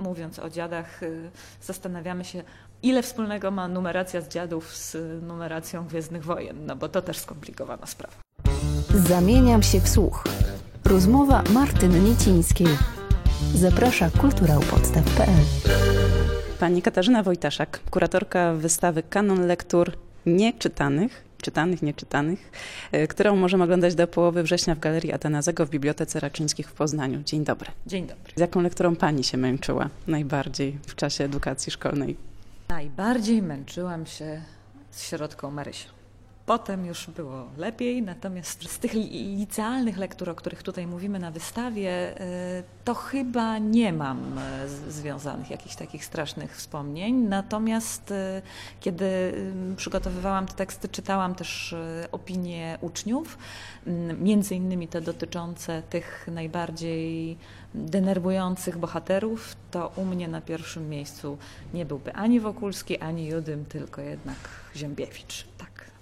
mówiąc o dziadach, y, zastanawiamy się, ile wspólnego ma numeracja z dziadów z numeracją Gwiezdnych Wojen, no bo to też skomplikowana sprawa. Zamieniam się w słuch. Rozmowa Martyny Niecińskiej. Zaprasza kulturałpodstaw.pl Pani Katarzyna Wojtaszak, kuratorka wystawy Kanon Lektur Nieczytanych, czytanych, nieczytanych, y, którą możemy oglądać do połowy września w Galerii Atanazego w Bibliotece Raczyńskich w Poznaniu. Dzień dobry. Dzień dobry. Z jaką lekturą Pani się męczyła najbardziej w czasie edukacji szkolnej? Najbardziej męczyłam się z środką Marysią. Potem już było lepiej, natomiast z tych li- licealnych lektur, o których tutaj mówimy na wystawie, y, to chyba nie mam y, związanych jakichś takich strasznych wspomnień. Natomiast y, kiedy przygotowywałam te teksty, czytałam też opinie uczniów, mm, między innymi te dotyczące tych najbardziej denerwujących bohaterów, to u mnie na pierwszym miejscu nie byłby ani Wokulski, ani Judym, tylko jednak Ziembiewicz.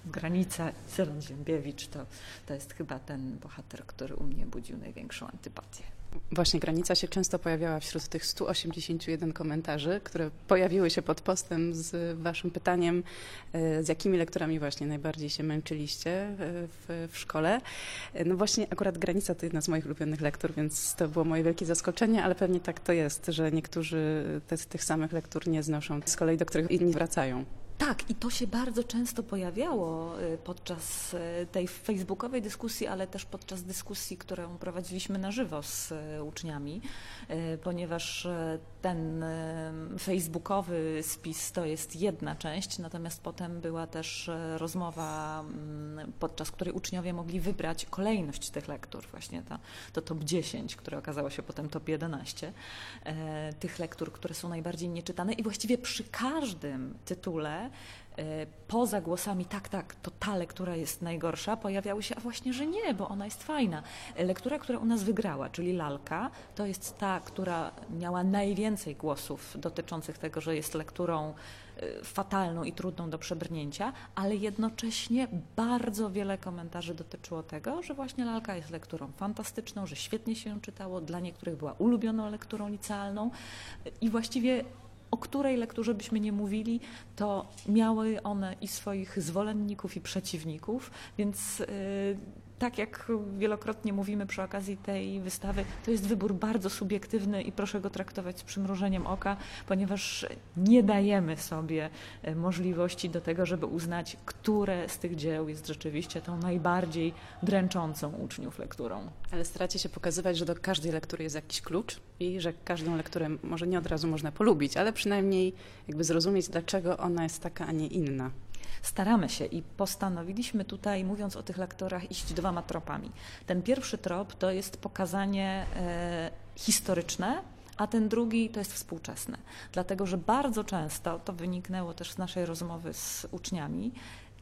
Granica Zeron Ziembiewicz to, to jest chyba ten bohater, który u mnie budził największą antypatię. Właśnie granica się często pojawiała wśród tych 181 komentarzy, które pojawiły się pod postem z waszym pytaniem, e, z jakimi lekturami właśnie najbardziej się męczyliście e, w, w szkole. E, No właśnie akurat granica to jedna z moich ulubionych lektur, więc to było moje wielkie zaskoczenie, ale pewnie tak to jest, że niektórzy te, tych samych lektur nie znoszą, z kolei do których inni wracają. Tak, i to się bardzo często pojawiało y, podczas y, tej facebookowej dyskusji, ale też podczas dyskusji, którą prowadziliśmy na żywo z y, uczniami, ponieważ ten facebookowy spis to jest jedna część, natomiast potem była też rozmowa, mm, podczas której uczniowie mogli wybrać kolejność tych lektur, właśnie ta, to top 10, które okazało się potem top 11, e, tych lektur, które są najbardziej nieczytane. I właściwie przy każdym tytule e, poza głosami tak, tak, to ta lektura jest najgorsza, pojawiały się, a właśnie, że nie, bo ona jest fajna. E, Lektura, która u nas wygrała, czyli Lalka, to jest ta, która miała najwięcej głosów dotyczących tego, że jest lekturą e, fatalną i trudną do przebrnięcia, ale jednocześnie bardzo wiele komentarzy dotyczyło tego, że właśnie Lalka jest lekturą fantastyczną, że świetnie się ją czytało, dla niektórych była ulubioną lekturą licealną i właściwie o której lekturze byśmy nie mówili, to miały one i swoich zwolenników, i przeciwników, więc y, tak jak wielokrotnie mówimy przy okazji tej wystawy, to jest wybór bardzo subiektywny i proszę go traktować z przymrużeniem oka, ponieważ nie dajemy sobie y, możliwości do tego, żeby uznać, które z tych dzieł jest rzeczywiście tą najbardziej dręczącą uczniów lekturą. Ale staracie się pokazywać, że do każdej lektury jest jakiś klucz i że każdą lekturę może nie od razu można polubić, ale przynajmniej jakby zrozumieć, dlaczego ona jest taka, a nie inna. Staramy się i postanowiliśmy tutaj, mówiąc o tych lektorach, iść dwoma tropami. Ten pierwszy trop to jest pokazanie e, historyczne, a ten drugi to jest współczesne. Dlatego, że bardzo często, to wyniknęło też z naszej rozmowy z uczniami,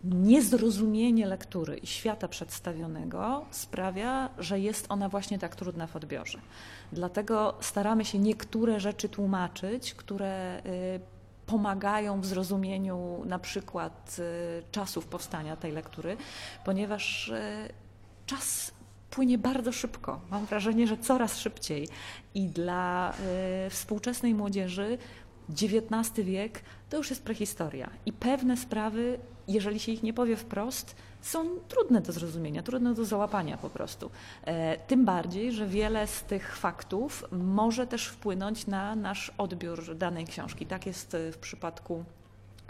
niezrozumienie lektury i świata przedstawionego sprawia, że jest ona właśnie tak trudna w odbiorze. Dlatego staramy się niektóre rzeczy tłumaczyć, które y, pomagają w zrozumieniu na przykład y, czasów powstania tej lektury, ponieważ y, czas płynie bardzo szybko. Mam wrażenie, że coraz szybciej. I dla y, współczesnej młodzieży XIX wiek to już jest prehistoria. I pewne sprawy, jeżeli się ich nie powie wprost, są trudne do zrozumienia, trudne do załapania po prostu. E, tym bardziej, że wiele z tych faktów może też wpłynąć na nasz odbiór danej książki. Tak jest e, w przypadku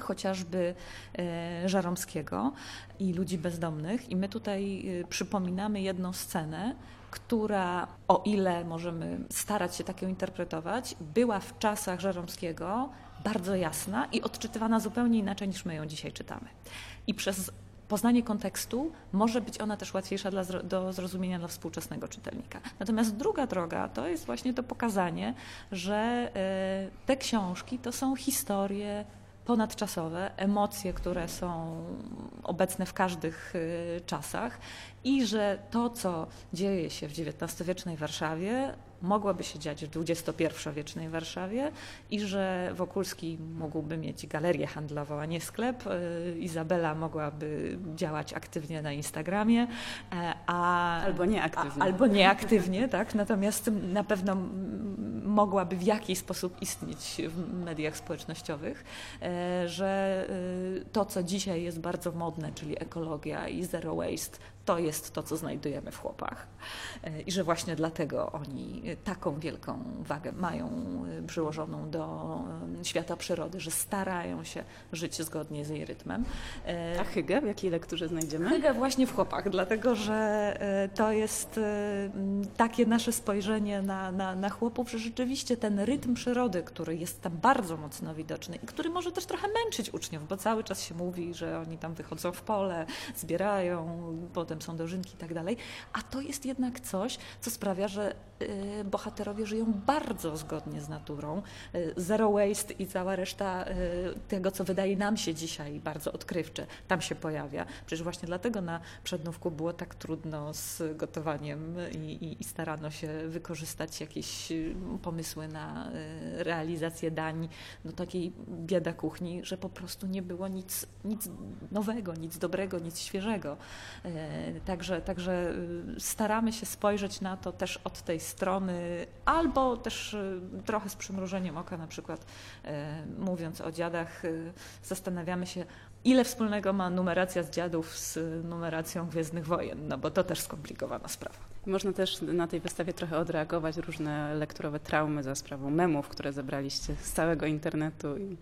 chociażby e, Żaromskiego i ludzi bezdomnych. I my tutaj przypominamy jedną scenę, która, o ile możemy starać się tak ją interpretować, była w czasach Żaromskiego bardzo jasna i odczytywana zupełnie inaczej niż my ją dzisiaj czytamy. I przez poznanie kontekstu może być ona też łatwiejsza dla, do zrozumienia dla współczesnego czytelnika. Natomiast druga droga to jest właśnie to pokazanie, że e, te książki to są historie ponadczasowe, emocje, które są obecne w każdych y, czasach i że to, co dzieje się w XIX-wiecznej Warszawie, mogłaby się dziać w XXI-wiecznej Warszawie i że Wokulski mógłby mieć galerię handlową, a nie sklep. E, Izabela mogłaby działać aktywnie na Instagramie, e, a, Albo nieaktywnie. A, albo nieaktywnie, tak. Natomiast na pewno mogłaby w jakiś sposób istnieć w mediach społecznościowych, e, że to, co dzisiaj jest bardzo modne, czyli ekologia i zero waste, to jest to, co znajdujemy w chłopach. E, I że właśnie dlatego oni taką wielką wagę mają e, przyłożoną do e, świata przyrody, że starają się żyć zgodnie z jej rytmem. A Hygge w jakiej lekturze znajdziemy? Hygge właśnie w chłopach, dlatego że to jest takie nasze spojrzenie na, na, na chłopów, że rzeczywiście ten rytm przyrody, który jest tam bardzo mocno widoczny i który może też trochę męczyć uczniów, bo cały czas się mówi, że oni tam wychodzą w pole, zbierają, potem są dożynki i tak dalej, a to jest jednak coś, co sprawia, że e, bohaterowie żyją bardzo zgodnie z naturą. E, Zero waste i cała reszta e, tego, co wydaje nam się dzisiaj bardzo odkrywcze, tam się pojawia. Przecież właśnie dlatego na przednówku było tak trudno z gotowaniem i, i, i starano się wykorzystać jakieś y, pomysły na y, realizację dań, no takiej bieda kuchni, że po prostu nie było nic, nic nowego, nic dobrego, nic świeżego. Także, także y, staramy się spojrzeć na to też od tej strony, albo też y, trochę z przymrużeniem oka, na przykład e, mówiąc o dziadach, y, zastanawiamy się, ile wspólnego ma numeracja z dziadów z numeracją Gwiezdnych Wojen, no bo to też skomplikowana sprawa. Można też na tej wystawie trochę odreagować różne lekturowe traumy za sprawą memów, które zebraliście z całego internetu i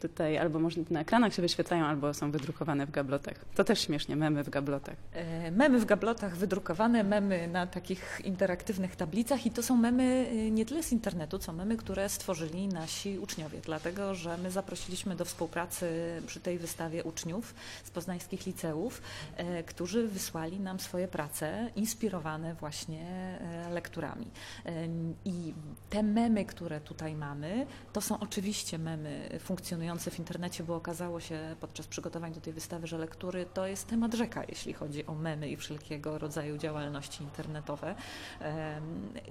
tutaj albo może na ekranach się wyświetlają, albo są wydrukowane w gablotach. To też śmiesznie, memy w gablotach. E, Memy w gablotach wydrukowane, memy na takich interaktywnych tablicach i to są memy y, nie tyle z internetu, co memy, które stworzyli nasi uczniowie, dlatego że my zaprosiliśmy do współpracy przy tej wystawie uczniów z poznańskich liceów, e, którzy wysłali nam swoje prace inspirowane właśnie e, lekturami. I te memy, które tutaj mamy, to są oczywiście memy funkcjonujące w internecie, bo okazało się podczas przygotowań do tej wystawy, że lektury to jest temat rzeka, jeśli chodzi o memy i wszelkiego rodzaju działalności internetowe.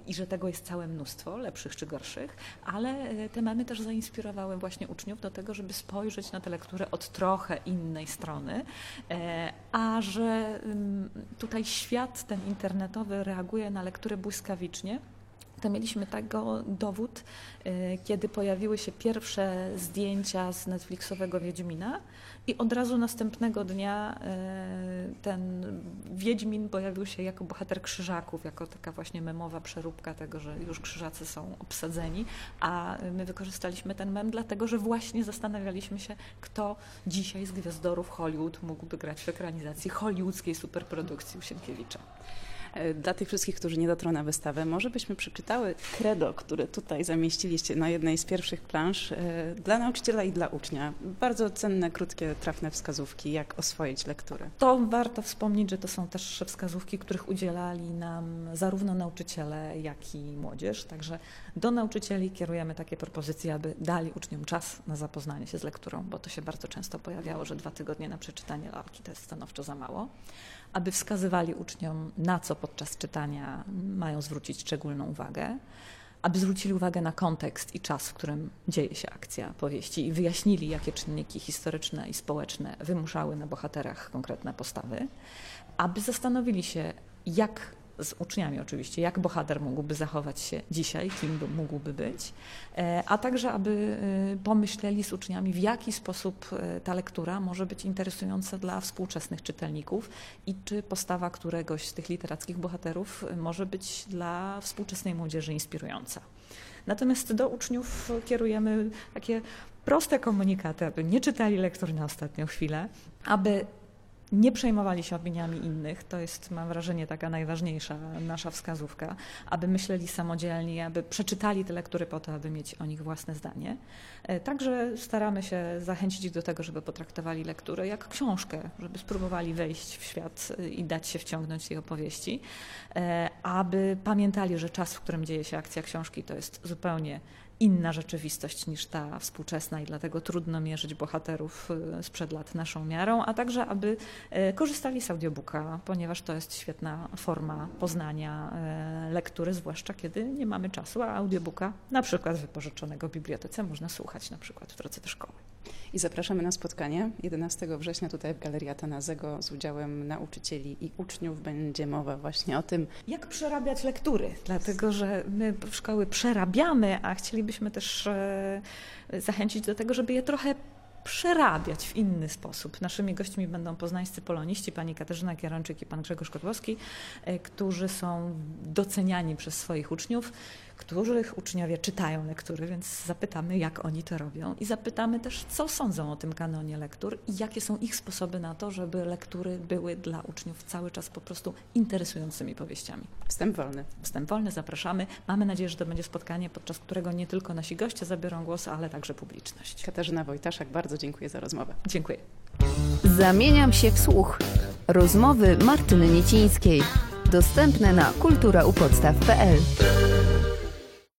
I że tego jest całe mnóstwo, lepszych czy gorszych, ale e, te memy też zainspirowały właśnie uczniów do tego, żeby spojrzeć na tę lekturę od trochę innej strony, e, a że tutaj świat ten internetowy reaguje na lekturę błyskawicznie, to mieliśmy tego dowód, y, kiedy pojawiły się pierwsze zdjęcia z Netflixowego Wiedźmina i od razu następnego dnia y, ten Wiedźmin pojawił się jako bohater krzyżaków, jako taka właśnie memowa przeróbka tego, że już krzyżacy są obsadzeni, a my wykorzystaliśmy ten mem dlatego, że właśnie zastanawialiśmy się, kto dzisiaj z gwiazdorów Hollywood mógłby grać w ekranizacji hollywoodzkiej superprodukcji u Sienkiewicza. E, Dla tych wszystkich, którzy nie dotrą na wystawę, może byśmy przeczytały credo, które tutaj zamieściliście na jednej z pierwszych plansz e, dla nauczyciela i dla ucznia. Bardzo cenne, krótkie, trafne wskazówki, jak oswoić lekturę. To warto wspomnieć, że to są też wskazówki, których udzielali nam zarówno nauczyciele, jak i młodzież. Także do nauczycieli kierujemy takie propozycje, aby dali uczniom czas na zapoznanie się z lekturą, bo to się bardzo często pojawiało, że dwa tygodnie na przeczytanie lalki to jest stanowczo za mało. Aby wskazywali uczniom, na co podczas czytania mają zwrócić szczególną uwagę aby zwrócili uwagę na kontekst i czas, w którym dzieje się akcja powieści i wyjaśnili, jakie czynniki historyczne i społeczne wymuszały na bohaterach konkretne postawy, aby zastanowili się, jak z uczniami oczywiście, jak bohater mógłby zachować się dzisiaj, kim by, mógłby być, e, a także aby e, pomyśleli z uczniami, w jaki sposób e, ta lektura może być interesująca dla współczesnych czytelników i czy postawa któregoś z tych literackich bohaterów może być dla współczesnej młodzieży inspirująca. Natomiast do uczniów kierujemy takie proste komunikaty, aby nie czytali lektur na ostatnią chwilę, aby nie przejmowali się opiniami innych. To jest, mam wrażenie, taka najważniejsza nasza wskazówka, aby myśleli samodzielnie, aby przeczytali te lektury po to, aby mieć o nich własne zdanie. E, Także staramy się zachęcić ich do tego, żeby potraktowali lekturę jak książkę, żeby spróbowali wejść w świat e, i dać się wciągnąć tej opowieści, e, aby pamiętali, że czas, w którym dzieje się akcja książki, to jest zupełnie inna rzeczywistość niż ta współczesna i dlatego trudno mierzyć bohaterów y, sprzed lat naszą miarą, a także aby y, korzystali z audiobooka, ponieważ to jest świetna forma poznania y, lektury, zwłaszcza kiedy nie mamy czasu, a audiobooka na przykład wypożyczonego w bibliotece można słuchać na przykład w drodze do szkoły. I zapraszamy na spotkanie 11 września tutaj w Galerii Atanazego z udziałem nauczycieli i uczniów. Będzie mowa właśnie o tym, Jak przerabiać lektury? Dlatego, że my w szkoły przerabiamy, a chcielibyśmy też e, zachęcić do tego, żeby je trochę przerabiać w inny sposób. Naszymi gośćmi będą poznańscy poloniści, pani Katarzyna Kierończyk i pan Grzegorz Kotłowski, e, którzy są doceniani przez swoich uczniów, których uczniowie czytają lektury, więc zapytamy, jak oni to robią i zapytamy też, co sądzą o tym kanonie lektur i jakie są ich sposoby na to, żeby lektury były dla uczniów cały czas po prostu interesującymi powieściami. wstęp wolny. Wstęp wolny, zapraszamy. Mamy nadzieję, że to będzie spotkanie, podczas którego nie tylko nasi goście zabiorą głos, ale także publiczność. Katarzyna Wojtaszak, bardzo dziękuję za rozmowę. Dziękuję. Zamieniam się w słuch. Rozmowy Martyny Niecińskiej. Dostępne na kulturaupodstaw.pl